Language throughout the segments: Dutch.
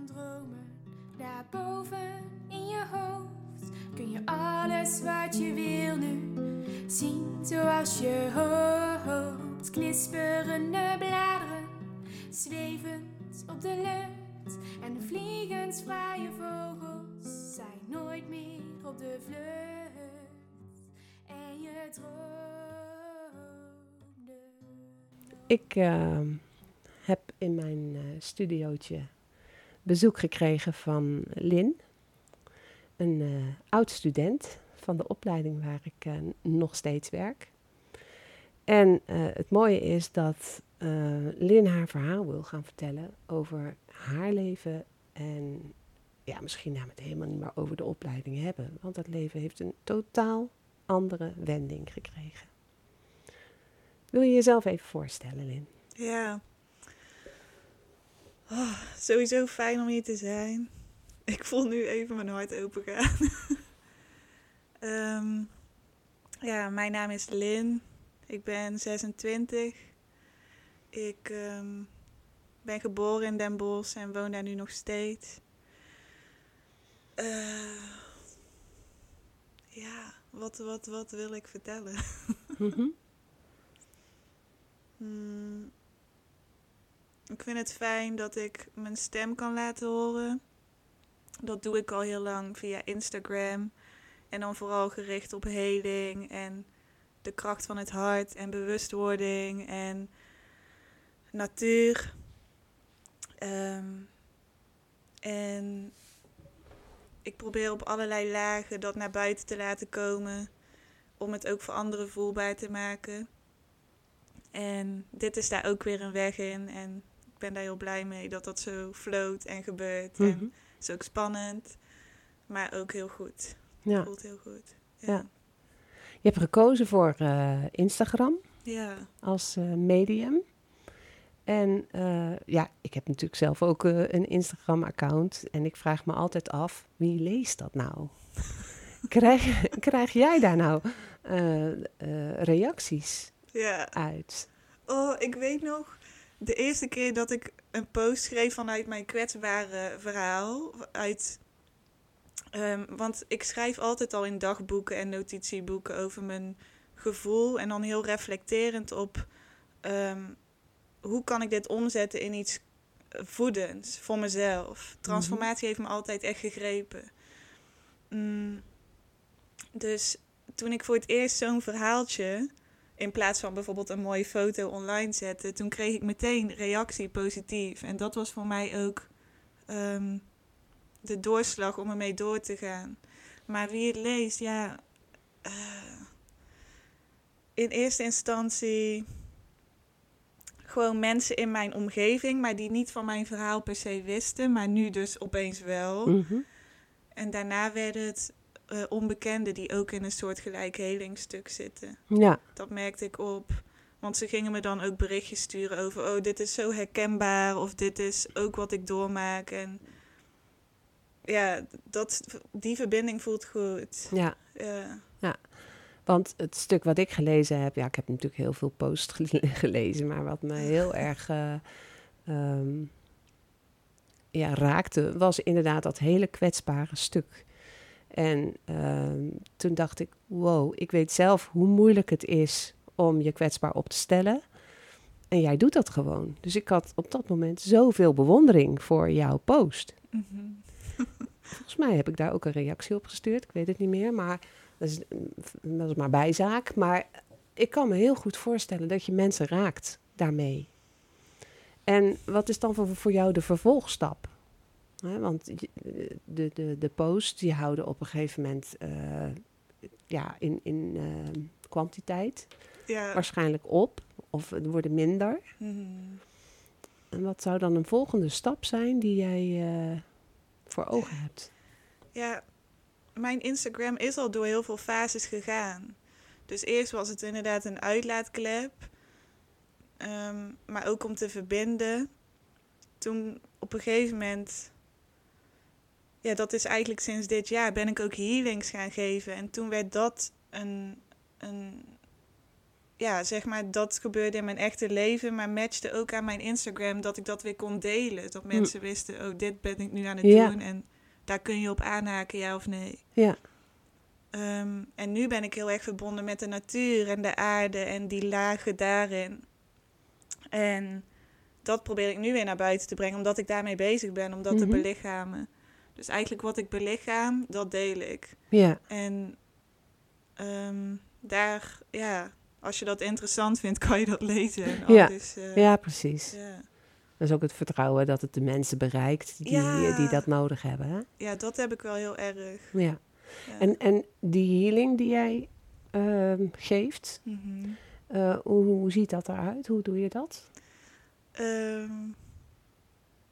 Van dromen, daarboven in je hoofd, kun je alles wat je wil nu zien zoals je hoopt. Knisperende bladeren, zwevend op de lucht en de vliegensvrije vogels zijn nooit meer op de vlucht. En je droomde. Ik uh, heb in mijn uh, studiootje bezoek gekregen van Lin, een uh, oud student van de opleiding waar ik uh, nog steeds werk. En het mooie is dat Lin haar verhaal wil gaan vertellen over haar leven en ja, misschien we het helemaal niet meer over de opleiding hebben, want dat leven heeft een totaal andere wending gekregen. Wil je jezelf even voorstellen, Lin? Ja. Oh, sowieso fijn om hier te zijn. Ik voel nu even mijn hart open gaan. um, ja, mijn naam is Lin. Ik ben 26. Ik um, ben geboren in Den Bosch en woon daar nu nog steeds. Uh, ja, wat, wat, wat wil ik vertellen? mm -hmm. Hmm. Ik vind het fijn dat ik mijn stem kan laten horen. Dat doe ik al heel lang via Instagram. En dan vooral gericht op heling en de kracht van het hart en bewustwording en natuur. Um, en ik probeer op allerlei lagen dat naar buiten te laten komen. Om het ook voor anderen voelbaar te maken. En dit is daar ook weer een weg in. En ben daar heel blij mee dat dat zo floot en gebeurt. Mm -hmm. En het is ook spannend, maar ook heel goed. Ja. Het voelt heel goed. Ja. ja. Je hebt gekozen voor uh, Instagram ja. als uh, medium. En uh, ja, ik heb natuurlijk zelf ook een Instagram-account. En ik vraag me altijd af, wie leest dat nou? krijg, krijg jij daar nou reacties? ja. uit? Oh, ik weet nog de eerste keer dat ik een post schreef vanuit mijn kwetsbare verhaal. Uit, um, want ik schrijf altijd al in dagboeken en notitieboeken over mijn gevoel. En dan heel reflecterend op um, hoe kan ik dit omzetten in iets voedends voor mezelf. Transformatie mm -hmm. heeft me altijd echt gegrepen. Mm, dus toen ik voor het eerst zo'n verhaaltje in plaats van bijvoorbeeld een mooie foto online zetten, toen kreeg ik meteen reactie positief. En dat was voor mij ook um, de doorslag om ermee door te gaan. Maar wie het leest, ja. Uh, in eerste instantie gewoon mensen in mijn omgeving, maar die niet van mijn verhaal per se wisten, maar nu dus opeens wel. Mm -hmm. En daarna werden het uh, onbekenden die ook in een soort gelijk helingstuk zitten. Ja. Dat merkte ik op. Want ze gingen me dan ook berichtjes sturen over... oh, dit is zo herkenbaar of dit is ook wat ik doormaak. En ja, dat, die verbinding voelt goed. Ja. ja. ja. Want het stuk wat ik gelezen heb... ja, ik heb natuurlijk heel veel posts gelezen... maar wat me heel erg uh, um, ja, raakte... was inderdaad dat hele kwetsbare stuk... En uh, toen dacht ik, wow, ik weet zelf hoe moeilijk het is om je kwetsbaar op te stellen. En jij doet dat gewoon. Dus ik had op dat moment zoveel bewondering voor jouw post. Mhm. Volgens mij heb ik daar ook een reactie op gestuurd. Ik weet het niet meer, maar dat is, dat is maar bijzaak. Maar ik kan me heel goed voorstellen dat je mensen raakt daarmee. En wat is dan voor, voor jou de vervolgstap? Hè, want je- de, de, de posts die houden op een gegeven moment eh, ja, in, in eh, kwantiteit Ja. waarschijnlijk op of er worden minder. Mhm. En wat zou dan een volgende stap zijn die jij eh, voor ogen hebt? Ja, mijn Instagram is al door heel veel fases gegaan. Dus eerst was het inderdaad een uitlaatklep. Ehm, maar ook om te verbinden. Toen op een gegeven moment... Ja, dat is eigenlijk sinds dit jaar ben ik ook healings gaan geven. En toen werd dat een... een ja, zeg maar, dat gebeurde in mijn echte leven, maar matchte ook aan mijn Instagram dat ik dat weer kon delen. Dat mensen wisten, oh, dit ben ik nu aan het Ja. doen en daar kun je op aanhaken, ja of nee. Ja, Ehm, en nu ben ik heel erg verbonden met de natuur en de aarde en die lagen daarin. En dat probeer ik nu weer naar buiten te brengen, omdat ik daarmee bezig ben, om dat te Mhm. belichamen. Dus eigenlijk wat ik belichaam, dat deel ik. ja, En ehm, daar, ja, als je dat interessant vindt, kan je dat lezen. Al. Ja. Dus, eh, ja, precies. ja. Dat is ook het vertrouwen dat het de mensen bereikt die, Ja. die dat nodig hebben. Hè? ja, dat heb ik wel heel erg. Ja. Ja. En, en die healing die jij ehm, geeft, Mhm. eh, hoe, hoe ziet dat eruit? Hoe doe je dat? Ehm,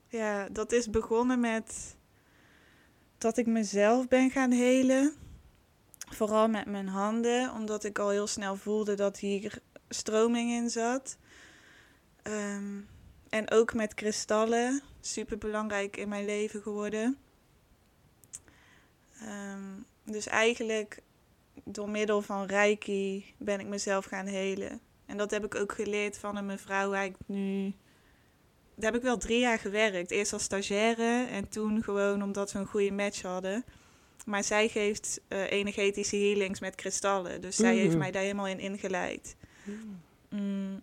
ja, dat is begonnen met dat ik mezelf ben gaan helen. Vooral met mijn handen, omdat ik al heel snel voelde dat hier stroming in zat. Ehm, en ook met kristallen, super belangrijk in mijn leven geworden. Ehm, dus eigenlijk door middel van Reiki ben ik mezelf gaan helen. En dat heb ik ook geleerd van een mevrouw waar ik nu... Daar heb ik wel drie jaar gewerkt. Eerst als stagiaire en toen gewoon omdat we een goede match hadden. Maar zij geeft eh, energetische healings met kristallen. Dus zij heeft Mhm. mij daar helemaal in ingeleid. Mm.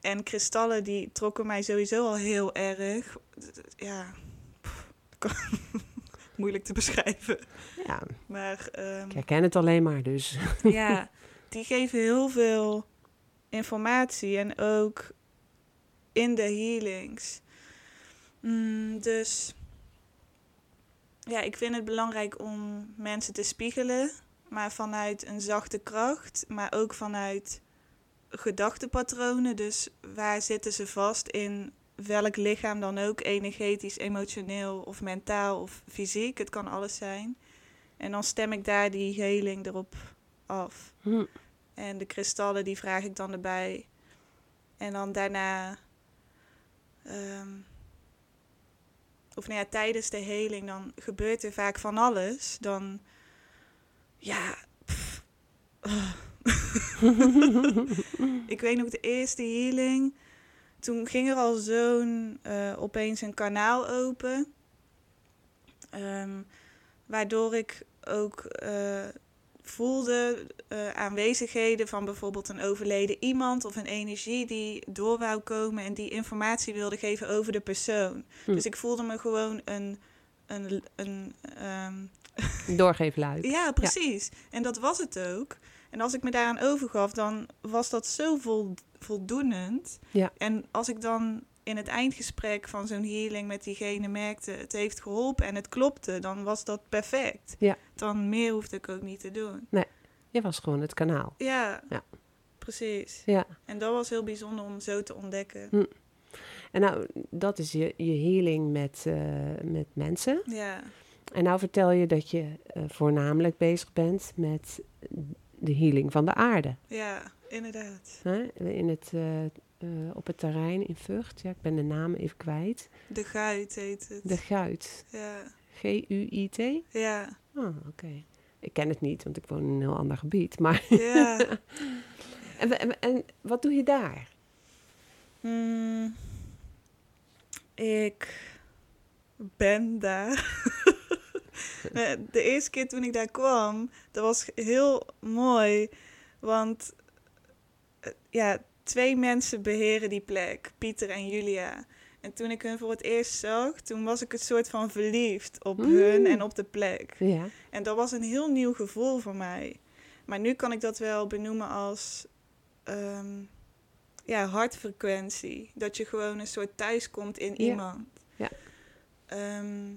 En kristallen die trokken mij sowieso al heel erg. Ja, pff, moeilijk te beschrijven. Ja, Maar ehm, ik herken het alleen maar dus. ja, die geven heel veel informatie en ook in de healings. Mm, dus ja, ik vind het belangrijk om mensen te spiegelen, maar vanuit een zachte kracht, maar ook vanuit gedachtepatronen. Dus waar zitten ze vast in welk lichaam dan ook, energetisch, emotioneel of mentaal of fysiek. Het kan alles zijn. En dan stem ik daar die heling erop af. Hm. En de kristallen die vraag ik dan erbij. En dan daarna, ehm, of nou ja, tijdens de heling, dan gebeurt er vaak van alles. Dan, ja, ah. ik weet nog de eerste healing. Toen ging er al zo'n eh, opeens een kanaal open. Ehm, waardoor ik ook eh, voelde eh, aanwezigheden van bijvoorbeeld een overleden iemand of een energie die door wou komen en die informatie wilde geven over de persoon. Hm. Dus ik voelde me gewoon een. een, een Doorgeefluik. ja, precies. En dat was het ook. En als ik me daaraan overgaf, dan was dat zo vol, voldoenend. Ja. En als ik dan in het eindgesprek van zo'n healing met diegene merkte, het heeft geholpen en het klopte, dan was dat perfect. Ja. Dan meer hoefde ik ook niet te doen. Je was gewoon het kanaal. Ja, Ja. precies. Ja. En dat was heel bijzonder om zo te ontdekken. En nou, dat is je, je healing met, eh, met mensen. Ja, En nou vertel je dat je eh, voornamelijk bezig bent met de healing van de aarde. ja, inderdaad. In het, eh, eh, op het terrein in Vught. Ja, ik ben de naam even kwijt. De guit heet het. De Guit. Ja, G-U-I-T? ja, Oh, oké. Ik ken het niet, want ik woon in een heel ander gebied. Maar ja. en, en, en wat doe je daar? Hmm, ik ben daar. De eerste keer toen ik daar kwam, dat was heel mooi. Want eh, ja, twee mensen beheren die plek, Pieter en Julia. En toen ik hun voor het eerst zag, toen was ik een soort van verliefd op Mm. hun en op de plek. Ja. En dat was een heel nieuw gevoel voor mij. Maar nu kan ik dat wel benoemen als ehm, ja, hartfrequentie. Dat je gewoon een soort thuiskomt in Ja. iemand. Ja. Ehm,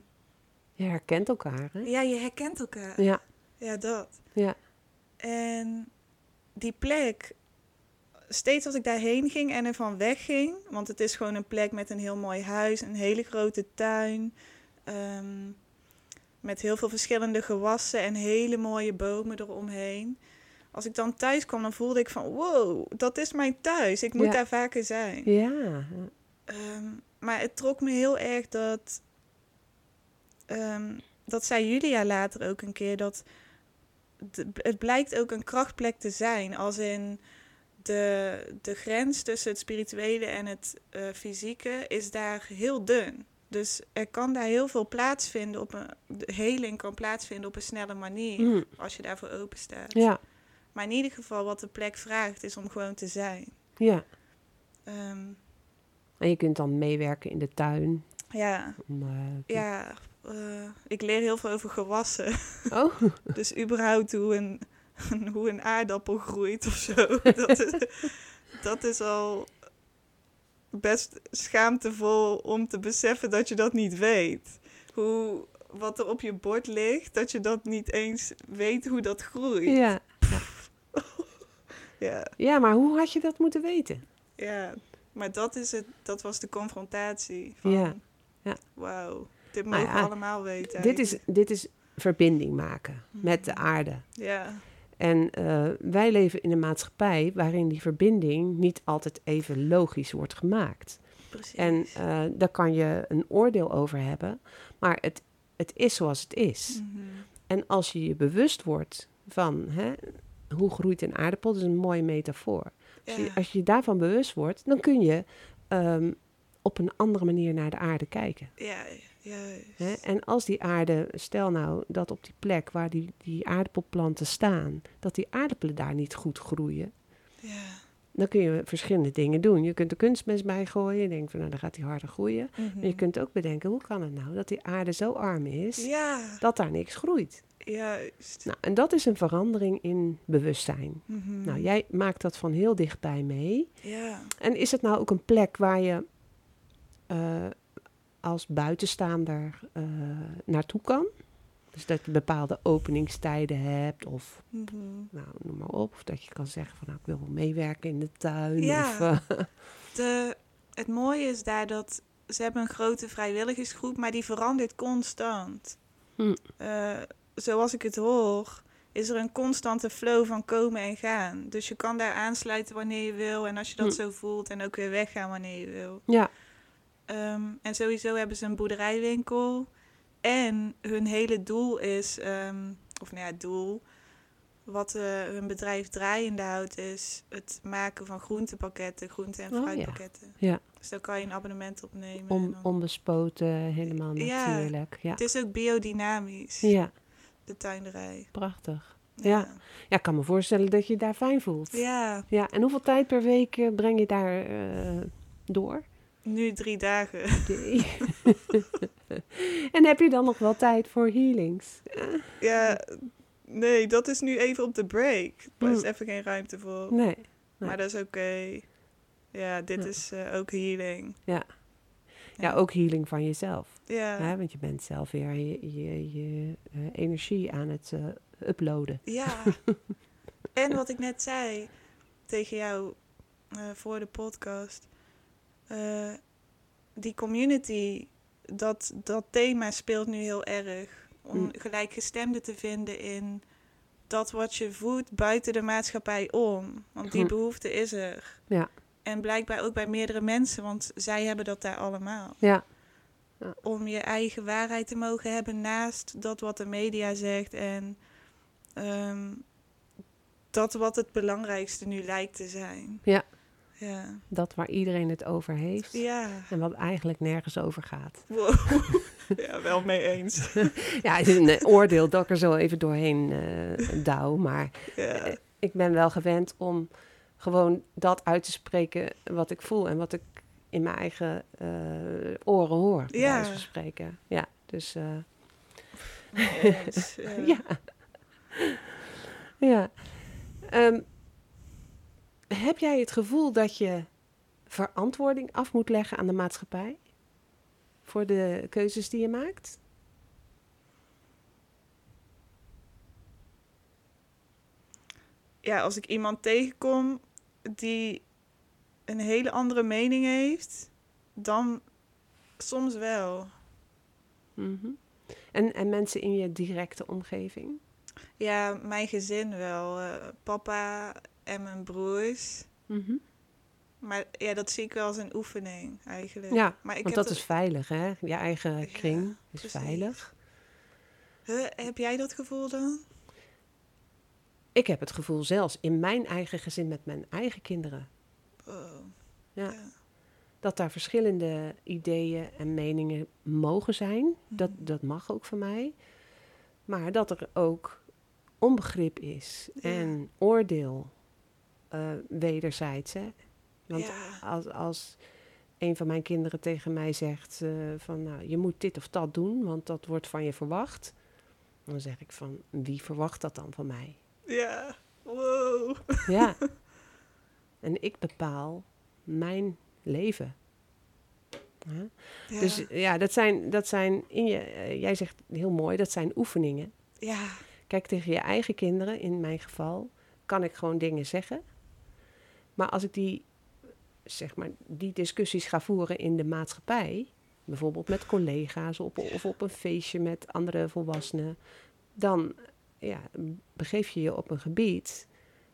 Je herkent elkaar, hè? ja, je herkent elkaar. Ja. Ja, dat. Ja. En die plek, steeds als ik daarheen ging en ervan wegging, want het is gewoon een plek met een heel mooi huis, een hele grote tuin, ehm, met heel veel verschillende gewassen en hele mooie bomen eromheen. Als ik dan thuis kwam, dan voelde ik van, wow, dat is mijn thuis. Ik moet Ja. daar vaker zijn. Ja. Ehm, maar het trok me heel erg dat. ehm, dat zei Julia later ook een keer. Dat het blijkt ook een krachtplek te zijn. Als in de, de grens tussen het spirituele en het eh, fysieke is daar heel dun. Dus er kan daar heel veel plaatsvinden op een. De heling kan plaatsvinden op een snelle manier. Mm. Als je daarvoor open staat. Ja. Maar in ieder geval, wat de plek vraagt, is om gewoon te zijn. Ja. Ehm, En je kunt dan meewerken in de tuin. ja, Om, eh, Ja, eh, ik leer heel veel over gewassen. Oh, Dus überhaupt hoe een, hoe een aardappel groeit of zo. Dat is, dat is al best schaamtevol om te beseffen dat je dat niet weet. Hoe, wat er op je bord ligt, dat je dat niet eens weet hoe dat groeit. ja. Ja, Ja, maar hoe had je dat moeten weten? ja. maar dat, is het, dat was de confrontatie. Van, Ja, ja. Wauw, dit Nou mogen ja, we allemaal weten. Dit is, dit is verbinding maken met de aarde. Ja, En eh, wij leven in een maatschappij waarin die verbinding niet altijd even logisch wordt gemaakt. precies. En eh, daar kan je een oordeel over hebben, maar het, het is zoals het is. Mhm. En als je je bewust wordt van hè, hoe groeit een aardappel, dat is een mooie metafoor. Als, je, als je daarvan bewust wordt, dan kun je ehm, op een andere manier naar de aarde kijken. Ja. En als die aarde, stel nou dat op die plek waar die, die aardappelplanten staan, dat die aardappelen daar niet goed groeien, Ja. dan kun je verschillende dingen doen. Je kunt er kunstmest bij gooien, je denkt van nou dan gaat die harder groeien. Mhm. Maar je kunt ook bedenken, hoe kan het nou dat die aarde zo arm is, Ja, dat daar niks groeit? juist. Nou, en dat is een verandering in bewustzijn. Mhm. Nou, jij maakt dat van heel dichtbij mee. Ja. En is het nou ook een plek waar je eh, als buitenstaander eh, naartoe kan? Dus dat je bepaalde openingstijden hebt, of Mhm. nou, noem maar op. Of dat je kan zeggen van nou, ik wil wel meewerken in de tuin. Ja. Of, eh, De, het mooie is daar dat ze hebben een grote vrijwilligersgroep, maar die verandert constant. Hm. Eh, zoals ik het hoor, is er een constante flow van komen en gaan. Dus je kan daar aansluiten wanneer je wil en als je dat Hm. zo voelt en ook weer weggaan wanneer je wil. ja, Ehm, en sowieso hebben ze een boerderijwinkel. En hun hele doel is, ehm, of nou ja, doel, wat eh, hun bedrijf draaiende houdt, is het maken van groentepakketten, groente- en Oh, ja. fruitpakketten. Ja. Dus daar kan je een abonnement opnemen. on, dan- onbespoten, helemaal natuurlijk. Ja, Het is ook biodynamisch, ja de tuinderij. prachtig. Ja. Ja, ik kan me voorstellen dat je je daar fijn voelt. Ja, Ja, en hoeveel tijd per week eh, breng je daar eh, door? Nu drie dagen. Oké. en heb je dan nog wel tijd voor healings? ja, nee, dat is nu even op de break. Er is Hm. even geen ruimte voor. Nee. Nee. Maar dat is oké. Ja, dit Ja. is eh, ook healing. Ja. Ja, ook healing van jezelf. Ja. Hè? Want je bent zelf weer je, je, je eh, energie aan het eh, uploaden. Ja. en wat ik net zei tegen jou voor de podcast. Eh, die community, dat, dat thema speelt nu heel erg. Om Mm. gelijkgestemden te vinden in dat wat je voedt buiten de maatschappij om. Want die Hm. behoefte is er. Ja. En blijkbaar ook bij meerdere mensen, want zij hebben dat daar allemaal. Ja. Om je eigen waarheid te mogen hebben naast dat wat de media zegt en ehm, dat wat het belangrijkste nu lijkt te zijn. Ja. Ja. Dat waar iedereen het over heeft. Ja. En wat eigenlijk nergens over gaat. Wow. ja, wel mee eens. Ja, het is een eh, oordeel dat ik er zo even doorheen eh douw. Maar Ja. ik ben wel gewend om gewoon dat uit te spreken wat ik voel en wat ik in mijn eigen eh, oren hoor. Ja. van spreken. Ja, dus eh, Eens, ja. ja. ja. Ehm, heb jij het gevoel dat je verantwoording af moet leggen aan de maatschappij? Voor de keuzes die je maakt? ja, als ik iemand tegenkom die een hele andere mening heeft, dan soms wel. Mhm. en, en mensen in je directe omgeving? Ja, mijn gezin wel. eh, papa en mijn broers. Mhm. Maar ja, dat zie ik wel als een oefening eigenlijk. Ja, maar ik Want heb dat is veilig, hè? Je eigen Ja, kring is precies. veilig. Huh, heb jij dat gevoel dan? Ik heb het gevoel zelfs in mijn eigen gezin met mijn eigen kinderen... Oh, Ja. ja. dat daar verschillende ideeën en meningen mogen zijn. Dat, Mhm. dat mag ook van mij. Maar dat er ook onbegrip is Ja. en oordeel eh, wederzijds. Hè? Want Ja. als, als een van mijn kinderen tegen mij zegt eh, van nou, je moet dit of dat doen, want dat wordt van je verwacht. Dan zeg ik van wie verwacht dat dan van mij? Ja, wow. Ja. en ik bepaal mijn leven. Ja? Ja. Dus ja, dat zijn, dat zijn in je, eh, jij zegt heel mooi, dat zijn oefeningen. ja, Kijk, tegen je eigen kinderen, in mijn geval, kan ik gewoon dingen zeggen. Maar als ik die, zeg maar, die discussies ga voeren in de maatschappij, bijvoorbeeld met collega's op, of op een feestje met andere volwassenen, dan ja, begeef je je op een gebied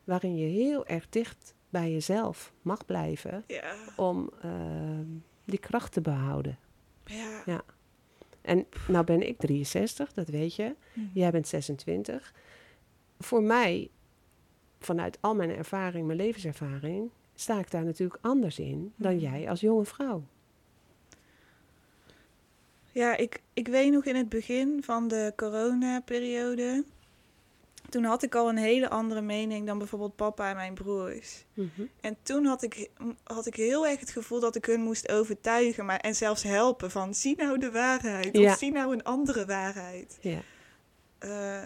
waarin je heel erg dicht bij jezelf mag blijven ja, om ehm, die kracht te behouden. ja. Ja. En nou ben ik 63, dat weet je. Mhm. Jij bent 26. Voor mij, vanuit al mijn ervaring, mijn levenservaring, sta ik daar natuurlijk anders in dan Mhm. jij als jonge vrouw. Ja, ik, ik weet nog in het begin van de coronaperiode. Toen had ik al een hele andere mening dan bijvoorbeeld papa en mijn broers. En toen had ik, had ik heel erg het gevoel dat ik hun moest overtuigen. Maar, en zelfs helpen van zie nou de waarheid. Ja. Of zie nou een andere waarheid. Ja. Eh,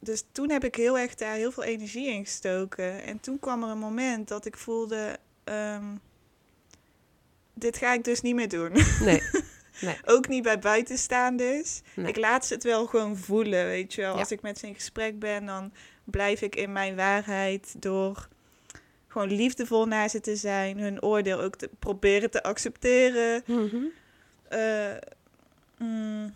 dus toen heb ik heel erg daar heel veel energie in gestoken. En toen kwam er een moment dat ik voelde... ehm, dit ga ik dus niet meer doen. Nee. Nee. Ook niet bij buitenstaanders. Nee. Ik laat ze het wel gewoon voelen, weet je wel. Ja. Als ik met ze in gesprek ben, dan blijf ik in mijn waarheid door gewoon liefdevol naar ze te zijn. Hun oordeel ook te proberen te accepteren. Mhm. Eh, mm,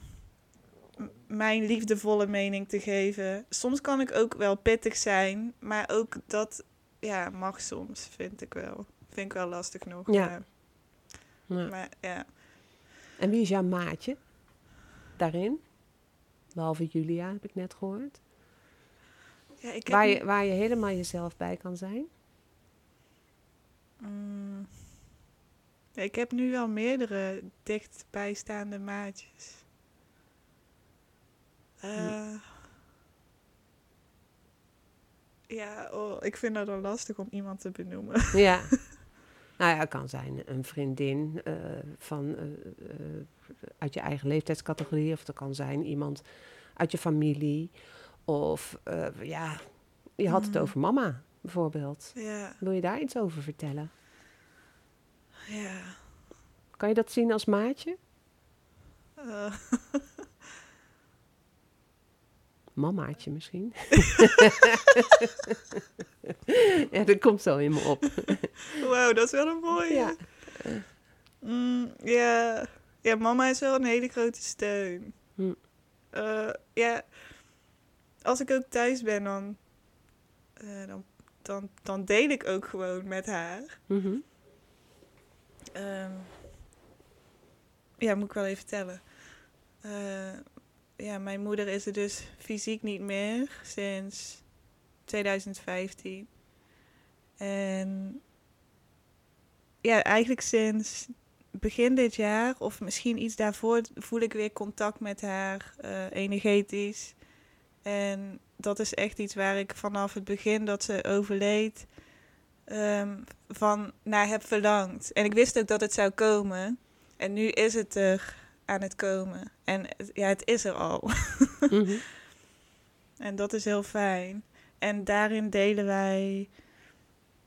mijn liefdevolle mening te geven. Soms kan ik ook wel pittig zijn, maar ook dat ja, mag soms, vind ik wel. Vind ik wel lastig nog. Ja. ja. Ja. Maar ja. En wie is jouw maatje daarin? Behalve Julia, heb ik net gehoord. ja ik heb Waar je, waar je helemaal jezelf bij kan zijn. Mm. Ik heb nu wel meerdere dichtbijstaande maatjes. Eh, Ja, oh, ik vind dat dan lastig om iemand te benoemen. Ja. nou ja, het kan zijn een vriendin eh, van, eh, uit je eigen leeftijdscategorie. Of het kan zijn iemand uit je familie. Of ja, je had het Mm. over mama bijvoorbeeld. Ja, Wil je daar iets over vertellen? ja. Kan je dat zien als maatje? Mamaatje misschien. ja, dat komt zo in me op. wow, dat is wel een mooie. Ja. Mm, ja. ja, mama is wel een hele grote steun. Hm. Eh, ja, als ik ook thuis ben, dan, eh, dan, dan, dan deel ik ook gewoon met haar. Mhm. Ehm, ja, moet ik wel even vertellen. Eh, ja, mijn moeder is er dus fysiek niet meer sinds 2015. En ja, eigenlijk sinds begin dit jaar, of misschien iets daarvoor, voel ik weer contact met haar, eh, energetisch. En dat is echt iets waar ik vanaf het begin dat ze overleed, ehm, van naar heb verlangd. En ik wist ook dat het zou komen. En nu is het er aan het komen. En het- ja, het is er al. Mhm. En dat is heel fijn. En daarin delen wij,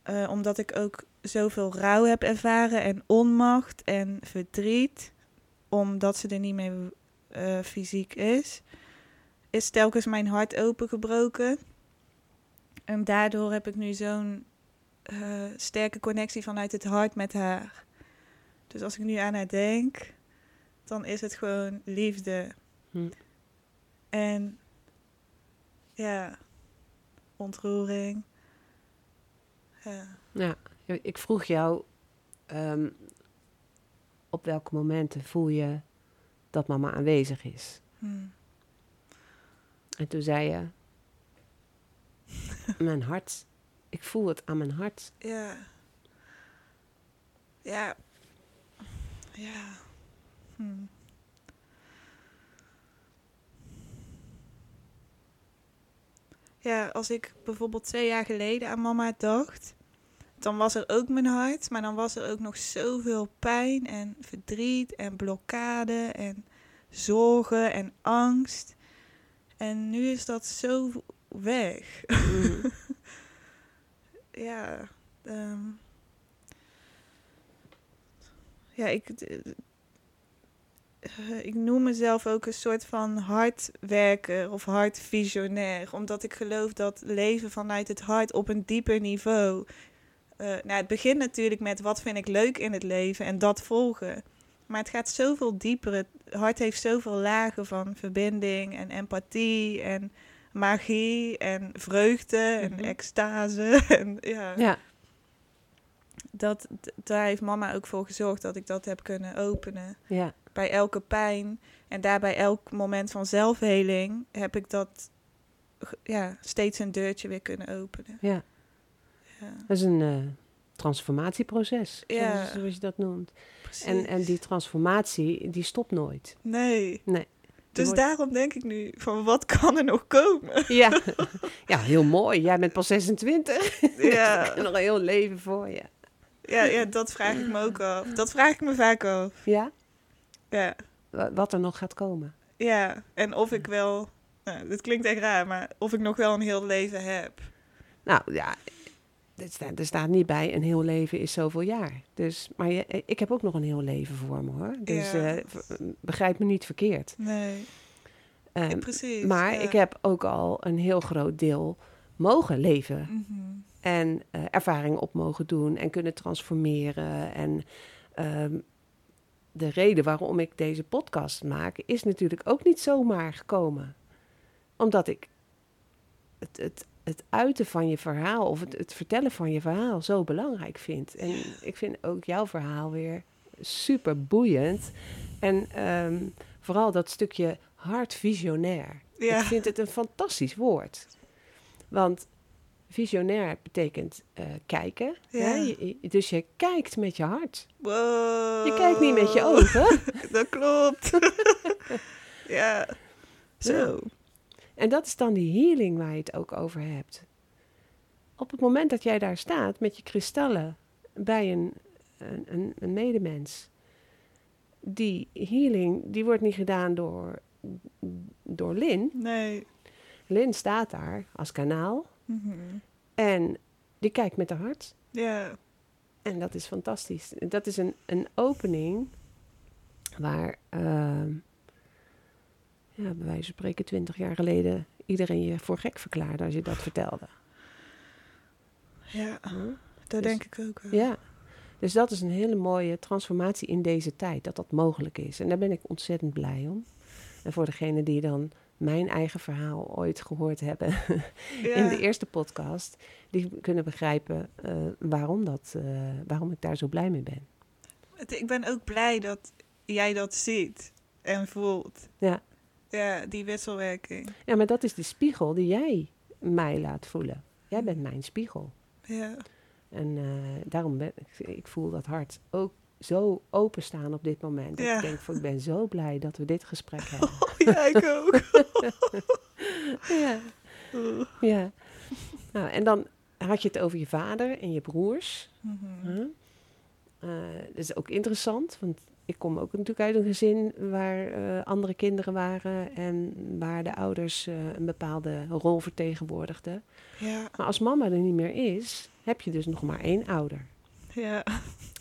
eh, omdat ik ook zoveel rouw heb ervaren en onmacht en verdriet, omdat ze er niet meer eh, fysiek is, is telkens mijn hart opengebroken. En daardoor heb ik nu zo'n eh, sterke connectie vanuit het hart met haar. Dus als ik nu aan haar denk, dan is het gewoon liefde. Hm. En ja, ontroering. Ja. Ja, ik vroeg jou ehm, op welke momenten voel je dat mama aanwezig is? Hm. En toen zei je, mijn hart, ik voel het aan mijn hart. Ja. Ja. Ja. Hm. Ja, als ik bijvoorbeeld twee jaar geleden aan mama dacht, dan was er ook mijn hart, maar dan was er ook nog zoveel pijn en verdriet en blokkade en zorgen en angst. En nu is dat zo weg. Mhm. ja, ehm, ja, ik, eh, ik noem mezelf ook een soort van hartwerker of hartvisionair, omdat ik geloof dat leven vanuit het hart op een dieper niveau. eh, nou, het begint natuurlijk met wat vind ik leuk in het leven en dat volgen. Maar het gaat zoveel dieper. Het hart heeft zoveel lagen van verbinding en empathie en magie en vreugde en Mhm. extase. En ja, Ja, dat, daar heeft mama ook voor gezorgd dat ik dat heb kunnen openen. ja, Bij elke pijn en daarbij elk moment van zelfheling heb ik dat ja, steeds een deurtje weer kunnen openen. ja. Ja, Dat is een eh, transformatieproces, Ja. zoals, zoals je dat noemt. precies. En, en die transformatie, die stopt nooit. Nee. Nee. Dus wordt- daarom denk ik nu van wat kan er nog komen? Ja. ja, heel mooi. Jij bent pas 26. Ja. Nog een heel leven voor je. Ja, ja, dat vraag ik me ook af. Dat vraag ik me vaak af. Ja? Ja, Wa- Wat er nog gaat komen. ja. en of ik wel, nou, dit klinkt echt raar, maar of ik nog wel een heel leven heb. Nou ja, er staat, er staat niet bij een heel leven is zoveel jaar. Dus, maar je, ik heb ook nog een heel leven voor me hoor. Dus Ja. eh, begrijp me niet verkeerd. Nee, Ehm, ja, precies. maar ja. ik heb ook al een heel groot deel mogen leven. Mhm. En eh, ervaringen op mogen doen en kunnen transformeren. En ehm, de reden waarom ik deze podcast maak, is natuurlijk ook niet zomaar gekomen. Omdat ik het, het, het uiten van je verhaal of het, het vertellen van je verhaal zo belangrijk vind. En ik vind ook jouw verhaal weer super boeiend. En ehm, vooral dat stukje hartvisionair. Ja. Ik vind het een fantastisch woord. Want visionair betekent eh, kijken. Ja. hè? Je- je- dus je kijkt met je hart. Wow. Je kijkt niet met je ogen. Dat klopt. ja. Zo. En dat is dan die healing waar je het ook over hebt. Op het moment dat jij daar staat met je kristallen bij een, een, een, een medemens. Die healing die wordt niet gedaan door, door Lin. Nee. Lin staat daar als kanaal. En die kijkt met haar hart. Ja. En dat is fantastisch. Dat is een, een opening waar, ehm, ja, bij wijze van spreken, twintig jaar geleden iedereen je voor gek verklaarde als je dat vertelde. Ja. Dat Dus- denk ik ook wel. Ja, dus dat is een hele mooie transformatie in deze tijd, dat dat mogelijk is. En daar ben ik ontzettend blij om. En voor degenen die dan mijn eigen verhaal ooit gehoord hebben Ja. in de eerste podcast, die kunnen begrijpen eh, waarom, dat, eh, waarom ik daar zo blij mee ben. Ik ben ook blij dat jij dat ziet en voelt. Ja. Ja, die wisselwerking. Ja, maar dat is de spiegel die jij mij laat voelen. Jij bent mijn spiegel. Ja. En eh, daarom ben ik, ik voel dat hart ook zo openstaan op dit moment. Ja. Ik denk, van, ik ben zo blij dat we dit gesprek hebben. Oh, ja, ik ook. ja, ja. Nou, en dan had je het over je vader en je broers. Mhm. Huh? Eh, dat is ook interessant, want ik kom ook natuurlijk uit een gezin waar eh, andere kinderen waren en waar de ouders eh, een bepaalde rol vertegenwoordigden. Ja, Maar als mama er niet meer is, heb je dus nog maar één ouder. ja.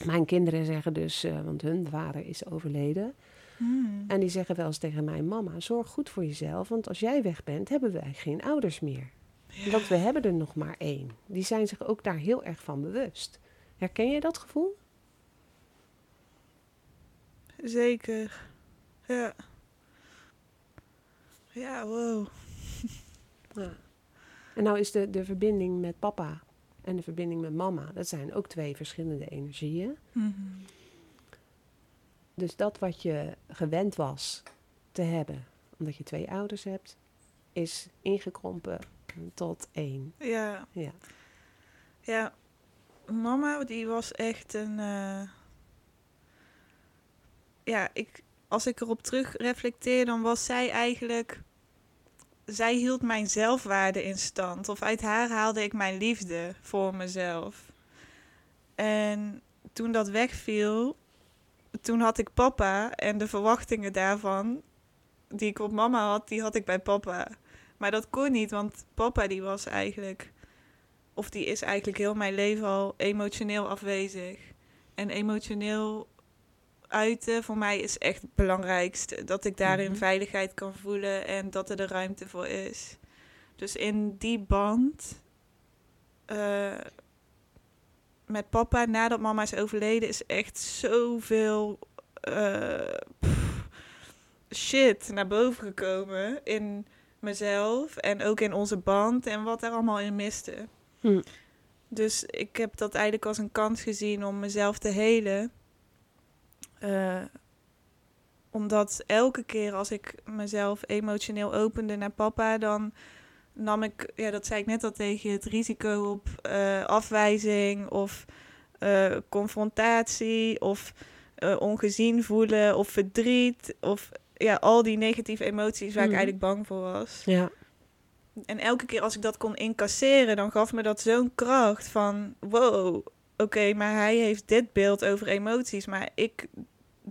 Mijn kinderen zeggen dus, eh, want hun vader is overleden, Hmm. en die zeggen wel eens tegen mij: Mama, zorg goed voor jezelf, want als jij weg bent, hebben wij geen ouders meer. Ja. Want we hebben er nog maar één. Die zijn zich ook daar heel erg van bewust. Herken je dat gevoel? Zeker. Ja. Ja, wow. Ja. En nou is de, de verbinding met papa en de verbinding met mama, dat zijn ook twee verschillende energieën. Mhm. Dus dat wat je gewend was te hebben, omdat je twee ouders hebt, is ingekrompen tot één. Ja, Ja. ja. Mama, die was echt een... eh, Ja, ik, als ik erop terug reflecteer, dan was zij eigenlijk... Zij hield mijn zelfwaarde in stand. Of uit haar haalde ik mijn liefde voor mezelf. En toen dat wegviel, toen had ik papa. En de verwachtingen daarvan, die ik op mama had, die had ik bij papa. Maar dat kon niet, want papa die was eigenlijk... Of die is eigenlijk heel mijn leven al emotioneel afwezig. En emotioneel uiten voor mij is echt het belangrijkste. Dat ik daarin Mhm. veiligheid kan voelen en dat er de ruimte voor is. Dus in die band eh, met papa nadat mama is overleden is echt zoveel pff, shit naar boven gekomen in mezelf en ook in onze band en wat er allemaal in miste. Hm. Dus ik heb dat eigenlijk als een kans gezien om mezelf te helen. Eh, omdat elke keer als ik mezelf emotioneel opende naar papa, dan nam ik, ja, dat zei ik net al tegen je, het risico op eh, afwijzing of eh, confrontatie of ongezien voelen of verdriet of ja, al die negatieve emoties waar Mhm. ik eigenlijk bang voor was. Ja. En elke keer als ik dat kon incasseren, dan gaf me dat zo'n kracht van... Wow, oké, maar hij heeft dit beeld over emoties. Maar ik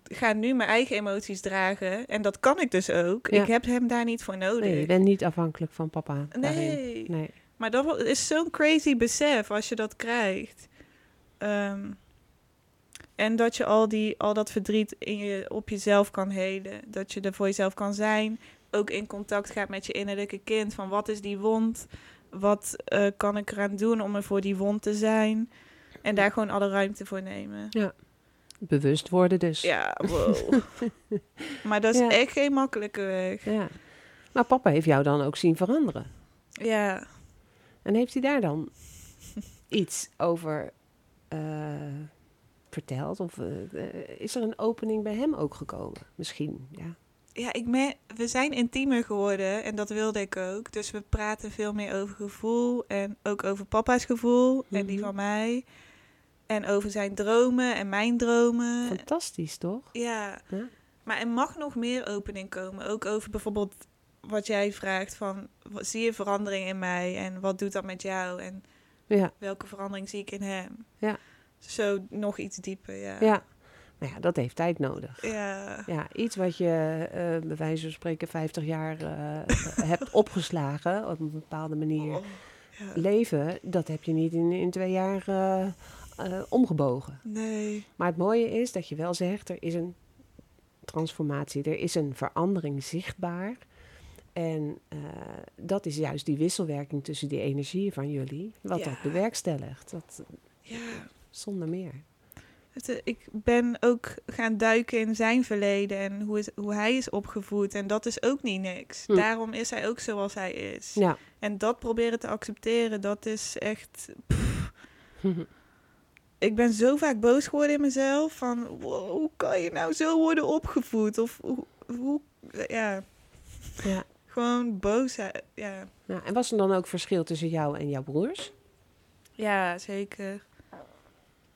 ga nu mijn eigen emoties dragen. En dat kan ik dus ook. Ja. Ik heb hem daar niet voor nodig. Nee, je bent niet afhankelijk van papa. nee. Nee. Maar dat is zo'n crazy besef als je dat krijgt. Ehm, en dat je al, die, al dat verdriet in je, op jezelf kan helen. Dat je er voor jezelf kan zijn. Ook in contact gaat met je innerlijke kind. Van wat is die wond? Wat eh, kan ik eraan doen om er voor die wond te zijn? En daar gewoon alle ruimte voor nemen. Bewust worden dus. Ja, wow. maar dat is Ja. echt geen makkelijke weg. Ja. Maar papa heeft jou dan ook zien veranderen. Ja. En heeft hij daar dan iets over eh, verteld? Of eh, eh, is er een opening bij hem ook gekomen? Misschien, ja. Ja, ik me, we zijn intiemer geworden en dat wilde ik ook. Dus we praten veel meer over gevoel en ook over papa's gevoel en die Mhm. van mij. En over zijn dromen en mijn dromen. Fantastisch, toch? Ja. Ja. Maar er mag nog meer opening komen. Ook over bijvoorbeeld wat jij vraagt van... wat- Zie je verandering in mij en wat doet dat met jou? En Ja, welke verandering zie ik in hem? Ja. Zo nog iets dieper, ja. ja. Maar ja, dat heeft tijd nodig. Ja. Ja, iets wat je eh bij wijze van spreken 50 jaar eh, hebt opgeslagen op een bepaalde manier. Oh, ja. Leven, dat heb je niet in, in twee jaar eh, eh, omgebogen. Nee. Maar het mooie is dat je wel zegt, er is een transformatie, er is een verandering zichtbaar. En eh, dat is juist die wisselwerking tussen die energieën van jullie, wat Ja. dat bewerkstelligt. Dat, Ja. zonder meer. Het, eh, ik ben ook gaan duiken in zijn verleden en hoe, is, hoe hij is opgevoed. En dat is ook niet niks. Hm. Daarom is hij ook zoals hij is. Ja. En dat proberen te accepteren, dat is echt... pff. ik ben zo vaak boos geworden in mezelf. Van, wow, hoe kan je nou zo worden opgevoed? Of hoe... hoe ja, ja. gewoon boos. Ja, Nou, en was er dan ook verschil tussen jou en jouw broers? ja zeker.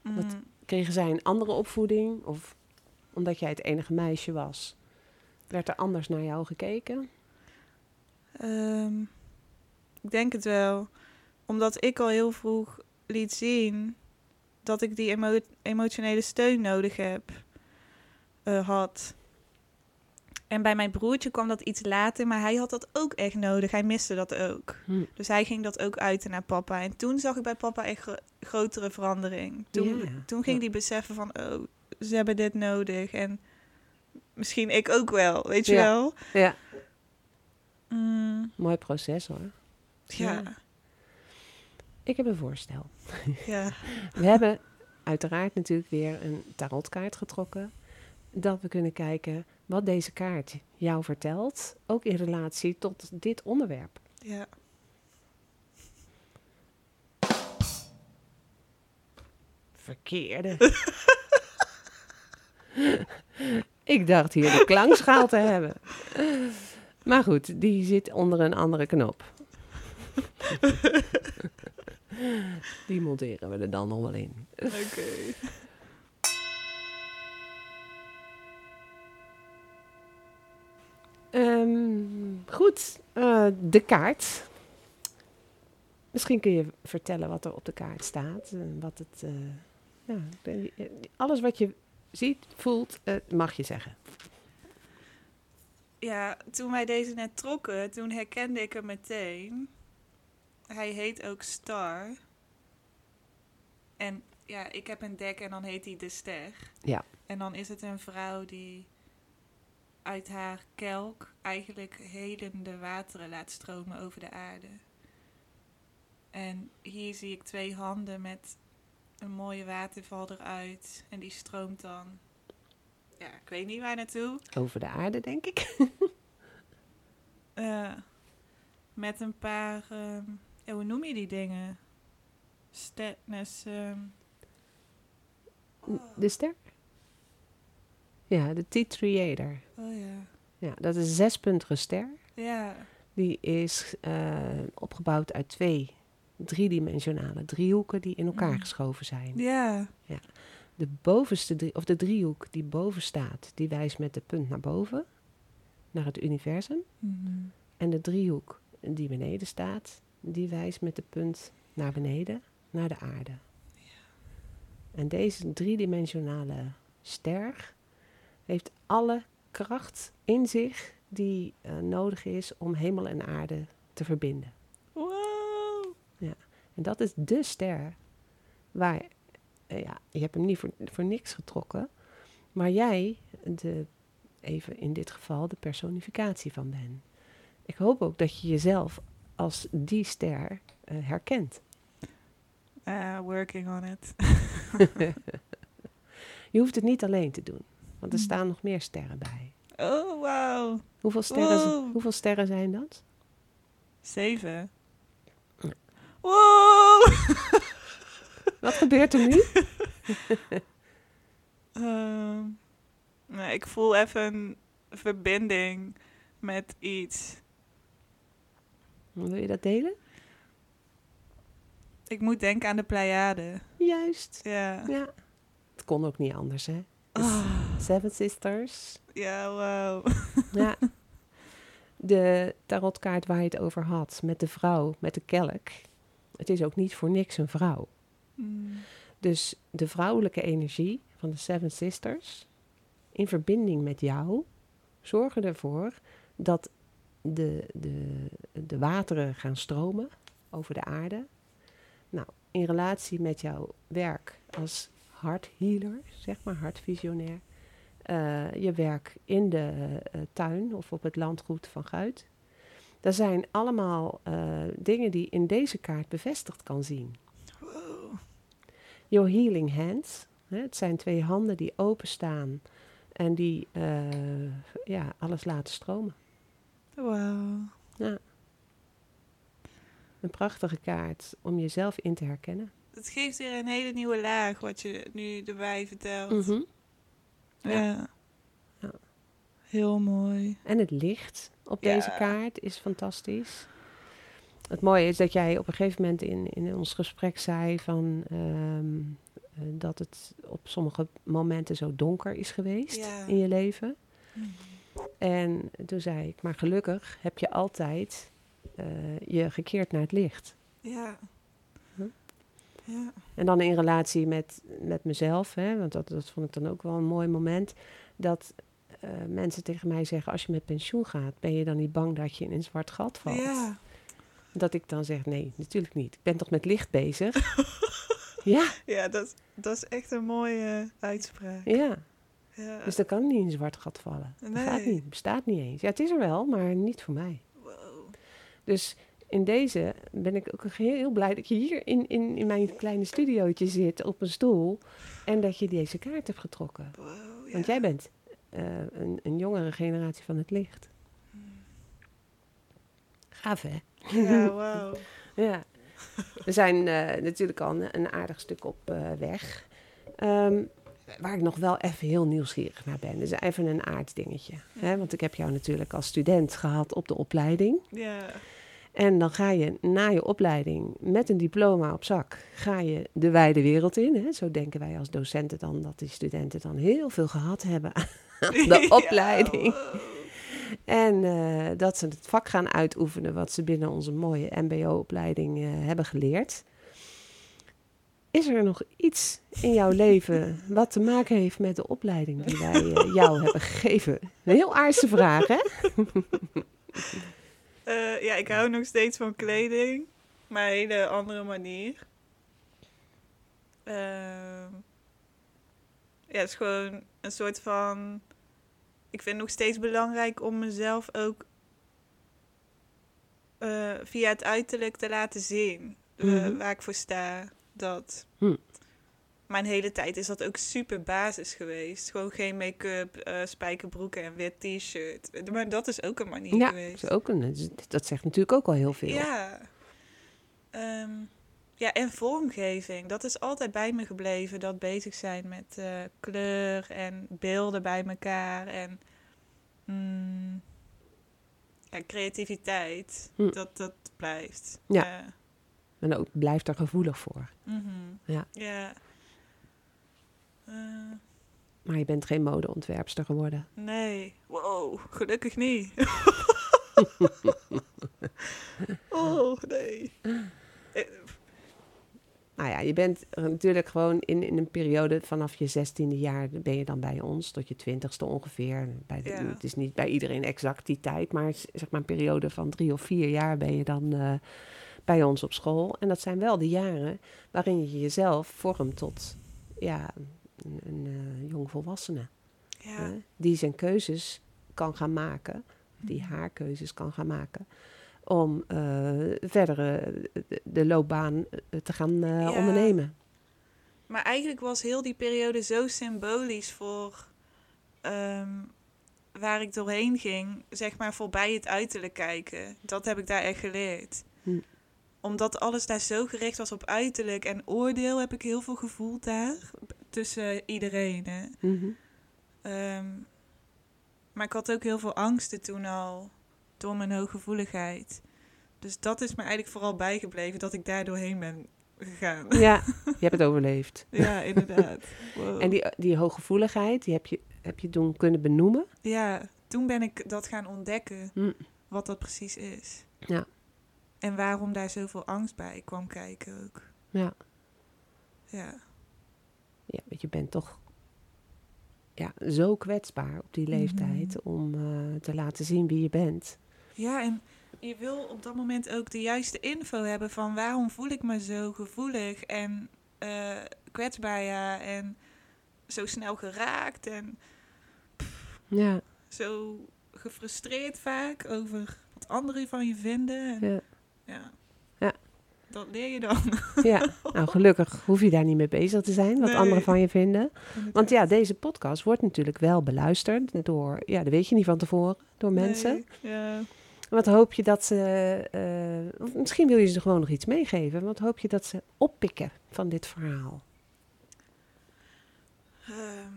Mm. Wat- Kregen zij een andere opvoeding? Of omdat jij het enige meisje was, werd er anders naar jou gekeken? Ehm, ik denk het wel. omdat ik al heel vroeg liet zien dat ik die emo- emotionele steun nodig heb, eh, had. En bij mijn broertje kwam dat iets later, maar hij had dat ook echt nodig. Hij miste dat ook. Hm. Dus hij ging dat ook uiten naar papa. En toen zag ik bij papa echt gro- grotere verandering. Toen, toen ging ja. hij beseffen van, oh, ze hebben dit nodig. En misschien ik ook wel, weet je Ja. wel? Ja, Mm, mooi proces hoor. ja, Ja. Ik heb een voorstel. ja. We hebben uiteraard natuurlijk weer een tarotkaart getrokken. Dat we kunnen kijken wat deze kaart jou vertelt. Ook in relatie tot dit onderwerp. ja. Verkeerde. Ik dacht hier de klankschaal te hebben. Maar goed, die zit onder een andere knop. Die monteren we er dan nog wel in. Oké. Ehm, goed, eh, de kaart. Misschien kun je vertellen wat er op de kaart staat. en wat het, eh, ja, alles wat je ziet, voelt, eh, mag je zeggen. Ja, toen wij deze net trokken, toen herkende ik hem meteen. Hij heet ook Star. En ja, ik heb een dek en dan heet hij De Ster. Ja. En dan is het een vrouw die uit haar kelk eigenlijk helende wateren laat stromen over de aarde. En hier zie ik twee handen met een mooie waterval eruit. En die stroomt dan, ja, ik weet niet waar naartoe. Over de aarde, denk ik. Eh, met een paar, ehm, ja, hoe noem je die dingen? Statness. ehm, oh, De ster? Ja, de T-Triator. oh ja. Ja, dat is een zespuntige ster. Ja, Die is eh, opgebouwd uit twee driedimensionale driehoeken die in elkaar Mm. geschoven zijn. ja. De bovenste drie, of de driehoek die boven staat, die wijst met de punt naar boven, naar het universum. Mhm. En de driehoek die beneden staat, die wijst met de punt naar beneden, naar de aarde. En deze driedimensionale ster heeft alle kracht in zich die eh, nodig is om hemel en aarde te verbinden. Wow. En dat is de ster waar, eh, ja, je hebt hem niet voor, voor niks getrokken, maar jij, de, even in dit geval, de personificatie van bent. Ik hoop ook dat je jezelf als die ster eh, herkent. Ah, working on it. Je hoeft het niet alleen te doen, want er Mm. staan nog meer sterren bij. Oh, wow. Hoeveel sterren, Wow. hoeveel sterren zijn dat? Zeven. Wow. Wat gebeurt er nu? Ehm, nee, ik voel even een verbinding met iets. Wil je dat delen? Ik moet denken aan de Pleiade. Juist. Ja. Ja. Het kon ook niet anders, hè? Dus Seven Sisters. ja, wow. Ja. De tarotkaart waar je het over had, met de vrouw, met de kelk. Het is ook niet voor niks een vrouw. Mm. Dus de vrouwelijke energie van de Seven Sisters, in verbinding met jou, zorgen ervoor dat de, de, de wateren gaan stromen over de aarde. Nou, in relatie met jouw werk als harthealer, zeg maar, hartvisionair, eh, je werk in de eh, tuin of op het landgoed van Guit. Dat zijn allemaal eh, dingen die in deze kaart bevestigd kan zien. Your healing hands. Het zijn twee handen die openstaan en die ja, alles laten stromen. Wow. Ja. Een prachtige kaart om jezelf in te herkennen. Het geeft weer een hele nieuwe laag wat je nu erbij vertelt. Mhm. Ja. Ja. Heel mooi. En het licht op Ja. deze kaart is fantastisch. Het mooie is dat jij op een gegeven moment in, in ons gesprek zei van, ehm, eh, dat het op sommige momenten zo donker is geweest Ja. in je leven. Mhm. En toen zei ik, maar gelukkig heb je altijd eh, je gekeerd naar het licht. Ja. Ja. En dan in relatie met, met mezelf, hè, want dat, dat vond ik dan ook wel een mooi moment. Dat eh, mensen tegen mij zeggen: Als je met pensioen gaat, ben je dan niet bang dat je in een zwart gat valt? Ja. Dat ik dan zeg: Nee, natuurlijk niet. Ik ben toch met licht bezig? ja, Ja, dat, dat is echt een mooie uitspraak. ja. Ja. Dus dan kan niet in een zwart gat vallen. Dat gaat Nee. niet, bestaat niet eens. Ja, het is er wel, maar niet voor mij. Wow. Dus in deze ben ik ook heel, blij dat je hier in, in, in mijn kleine studiootje zit op een stoel. En dat je deze kaart hebt getrokken. Wow, ja. Want jij bent eh, een, een jongere generatie van het licht. Gaaf hè? Ja, wauw. Ja. We zijn eh, natuurlijk al een, een aardig stuk op eh, weg. Ehm, waar ik nog wel even heel nieuwsgierig naar ben. Dus even een aardsdingetje. Hè? Want ik heb jou natuurlijk als student gehad op de opleiding. Ja. En dan ga je na je opleiding met een diploma op zak, ga je de wijde wereld in. Hè? Zo denken wij als docenten dan dat die studenten dan heel veel gehad hebben aan de Ja, opleiding. En eh, dat ze het vak gaan uitoefenen wat ze binnen onze mooie MBO-opleiding eh, hebben geleerd. Is er nog iets in jouw leven wat te maken heeft met de opleiding die wij eh, jou hebben gegeven? Een heel aardse vraag, hè? Eh, ja, ik hou nog steeds van kleding, maar een hele andere manier. Ehm, ja, het is gewoon een soort van. Ik vind het nog steeds belangrijk om mezelf ook eh, via het uiterlijk te laten zien Mhm. waar ik voor sta. Dat. Hm. Mijn hele tijd is dat ook super basis geweest. Gewoon geen make-up, eh, spijkerbroeken en wit t-shirt. Maar dat is ook een manier Ja, geweest. dat, is ook een, dat zegt natuurlijk ook al heel veel. Ja. Ehm, ja, en vormgeving. Dat is altijd bij me gebleven. Dat bezig zijn met eh, kleur en beelden bij elkaar. En mm, ja, creativiteit. Hm. Dat, dat blijft. Ja. En ook blijft er gevoelig voor. Mhm. Ja. Ja. Eh, Maar je bent geen modeontwerpster geworden. nee. Wow, gelukkig niet. oh, nee. Eh, Nou ja, je bent natuurlijk gewoon in, in een periode vanaf je zestiende jaar ben je dan bij ons, tot je twintigste ongeveer. Bij de, Ja. Het is niet bij iedereen exact die tijd, maar zeg maar een periode van drie of vier jaar ben je dan eh, bij ons op school. En dat zijn wel de jaren waarin je jezelf vormt tot ja, een, een eh, jong volwassene. Ja. die zijn keuzes kan gaan maken, die Mhm. haar keuzes kan gaan maken, om eh, verder eh, de, de loopbaan te gaan Ja. ondernemen. Maar eigenlijk was heel die periode zo symbolisch voor ehm, waar ik doorheen ging, zeg maar voorbij het uiterlijk kijken. Dat heb ik daar echt geleerd. Omdat alles daar zo gericht was op uiterlijk en oordeel, heb ik heel veel gevoeld daar tussen iedereen. Hè. Mhm. Ehm, maar ik had ook heel veel angsten toen al door mijn hooggevoeligheid. Dus dat is me eigenlijk vooral bijgebleven dat ik daar doorheen ben gegaan. Ja, je hebt het overleefd. Ja, inderdaad. Wow. En die, die hooggevoeligheid, die heb je, heb je toen kunnen benoemen. Ja, toen ben ik dat gaan ontdekken, Hm. wat dat precies is. Ja. En waarom daar zoveel angst bij kwam kijken ook. Ja. Ja, Ja, want je bent toch ja, zo kwetsbaar op die leeftijd Mhm. om eh, te laten zien wie je bent. ja en je wil op dat moment ook de juiste info hebben van waarom voel ik me zo gevoelig en eh, kwetsbaar ja, en zo snel geraakt en Ja, zo gefrustreerd vaak over wat anderen van je vinden. En, ja. Ja. Ja. Dat leer je dan. ja. Nou, gelukkig hoef je daar niet mee bezig te zijn, wat Nee. anderen van je vinden. Want ja, deze podcast wordt natuurlijk wel beluisterd door, ja, dat weet je niet van tevoren, door mensen. Nee, Ja. Wat hoop je dat ze, eh, misschien wil je ze gewoon nog iets meegeven. Wat hoop je dat ze oppikken van dit verhaal? Ehm,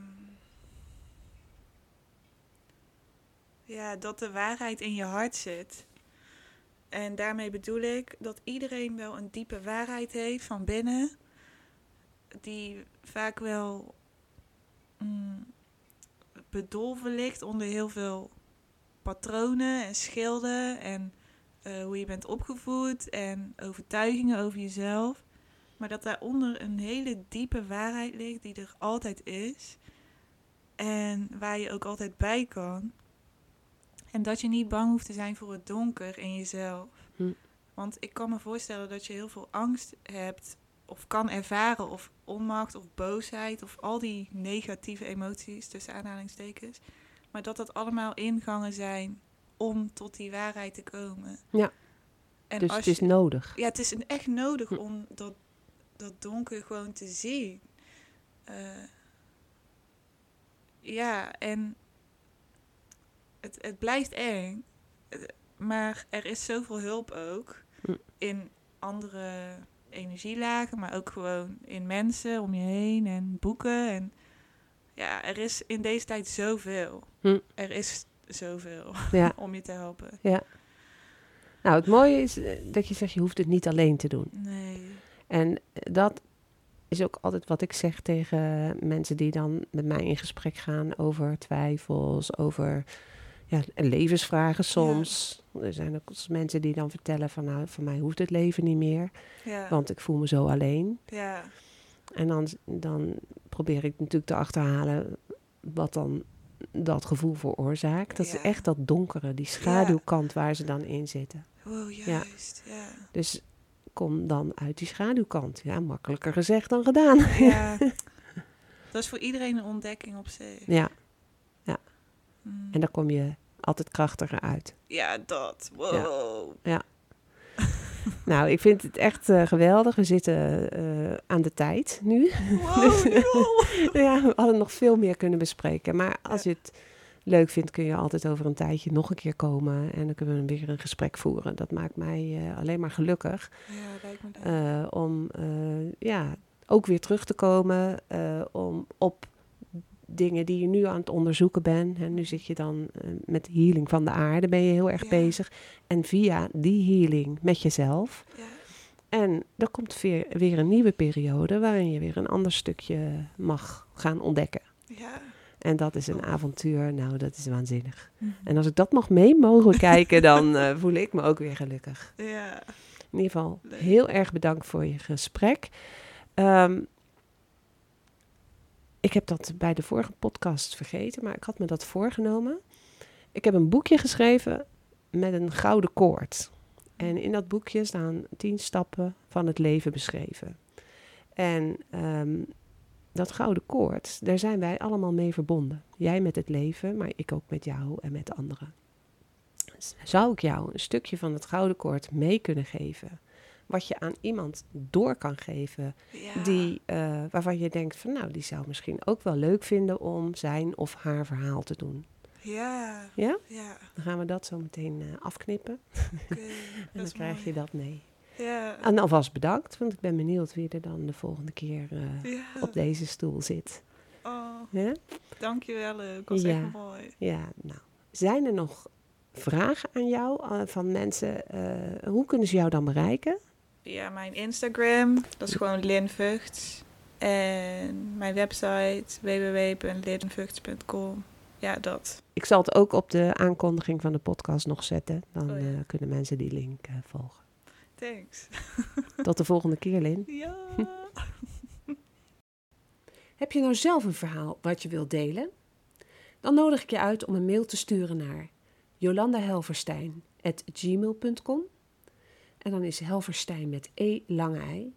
ja, dat de waarheid in je hart zit. En daarmee bedoel ik dat iedereen wel een diepe waarheid heeft van binnen, die vaak wel mm, bedolven ligt onder heel veel patronen en schilden en eh, hoe je bent opgevoed en overtuigingen over jezelf. Maar dat daaronder een hele diepe waarheid ligt die er altijd is. En waar je ook altijd bij kan. En dat je niet bang hoeft te zijn voor het donker in jezelf. Hm. Want ik kan me voorstellen dat je heel veel angst hebt of kan ervaren of onmacht of boosheid of al die negatieve emoties tussen aanhalingstekens. Maar dat dat allemaal ingangen zijn om tot die waarheid te komen. Ja. En dus als het is je- nodig. ja, het is een- echt nodig Hm. om dat, dat donker gewoon te zien. Eh, ja, en het, het blijft eng. Eh, Maar er is zoveel hulp ook Hm. in andere energielagen, maar ook gewoon in mensen om je heen en boeken. En ja, er is in deze tijd zoveel. Hm. Er is zoveel Ja. om je te helpen. Nou, het mooie is eh, dat je zegt, je hoeft het niet alleen te doen. Nee. En dat is ook altijd wat ik zeg tegen mensen die dan met mij in gesprek gaan over twijfels, over ja, levensvragen soms. Er zijn ook mensen die dan vertellen van nou, voor mij hoeft het leven niet meer, Ja. want ik voel me zo alleen. ja. En dan, dan probeer ik natuurlijk te achterhalen wat dan dat gevoel veroorzaakt. Dat Ja. is echt dat donkere, die schaduwkant waar ze dan in zitten. Wow, juist. Ja. Dus kom dan uit die schaduwkant. Ja, makkelijker gezegd dan gedaan. Ja. Dat is voor iedereen een ontdekking op zich. Ja, Mm. en dan kom je altijd krachtiger uit. Ja, dat. Wow. Nou, ik vind het echt eh, geweldig. We zitten eh, aan de tijd nu. Wow, joh. ja, we hadden nog veel meer kunnen bespreken. Maar als Ja. je het leuk vindt, kun je altijd over een tijdje nog een keer komen. En dan kunnen we weer een gesprek voeren. Dat maakt mij eh, alleen maar gelukkig. Ja, lijkt me dat. om ja, ook weer terug te komen om op dingen die je nu aan het onderzoeken bent. En nu zit je dan eh, met healing van de aarde, ben je heel erg Ja. bezig. En via die healing met jezelf. ja. En er komt weer, weer een nieuwe periode waarin je weer een ander stukje mag gaan ontdekken. Ja. En dat is een avontuur, nou dat is waanzinnig. Mhm. En als ik dat nog mee mogen kijken, dan eh, voel ik me ook weer gelukkig. Ja. In ieder geval Leuk. heel erg bedankt voor je gesprek. Ehm, ik heb dat bij de vorige podcast vergeten, maar ik had me dat voorgenomen. Ik heb een boekje geschreven met een gouden koord. En in dat boekje staan tien stappen van het leven beschreven. En ehm, dat gouden koord, daar zijn wij allemaal mee verbonden. Jij met het leven, maar ik ook met jou en met anderen. Dus Zou ik jou een stukje van het gouden koord mee kunnen geven? Wat je aan iemand door kan geven Ja. die, eh, waarvan je denkt van nou, die zou misschien ook wel leuk vinden om zijn of haar verhaal te doen. Ja. Ja? Ja. Dan gaan we dat zo meteen eh, afknippen en dan krijg mooi. je dat mee. Ja. En alvast bedankt, want ik ben benieuwd wie er dan de volgende keer eh, Ja. op deze stoel zit. Oh, Ja? dankjewel. Dat was Ja. echt mooi. Ja, nou. Zijn er nog vragen aan jou van mensen? hoe kunnen ze jou dan bereiken? Ja, mijn Instagram, dat is gewoon Lin Vugts. En mijn website www.linvugts.com. Ja, dat. Ik zal het ook op de aankondiging van de podcast nog zetten. Dan Oh ja. eh, kunnen mensen die link eh, volgen. Thanks. Tot de volgende keer, Lin. Ja. Heb je nou zelf een verhaal wat je wilt delen? Dan nodig ik je uit om een mail te sturen naar jolandahelverstein.gmail.com En dan is Helverstein met E lange ei.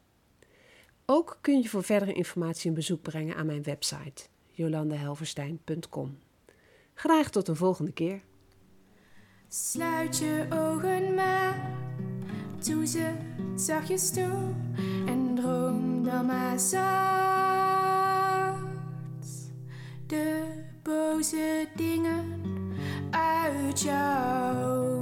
Ook kun je voor verdere informatie een bezoek brengen aan mijn website jolandahelverstein.com. Graag tot een volgende keer. Sluit je ogen maar, doe ze zachtjes toe en droom dan maar zacht. De boze dingen uit jouw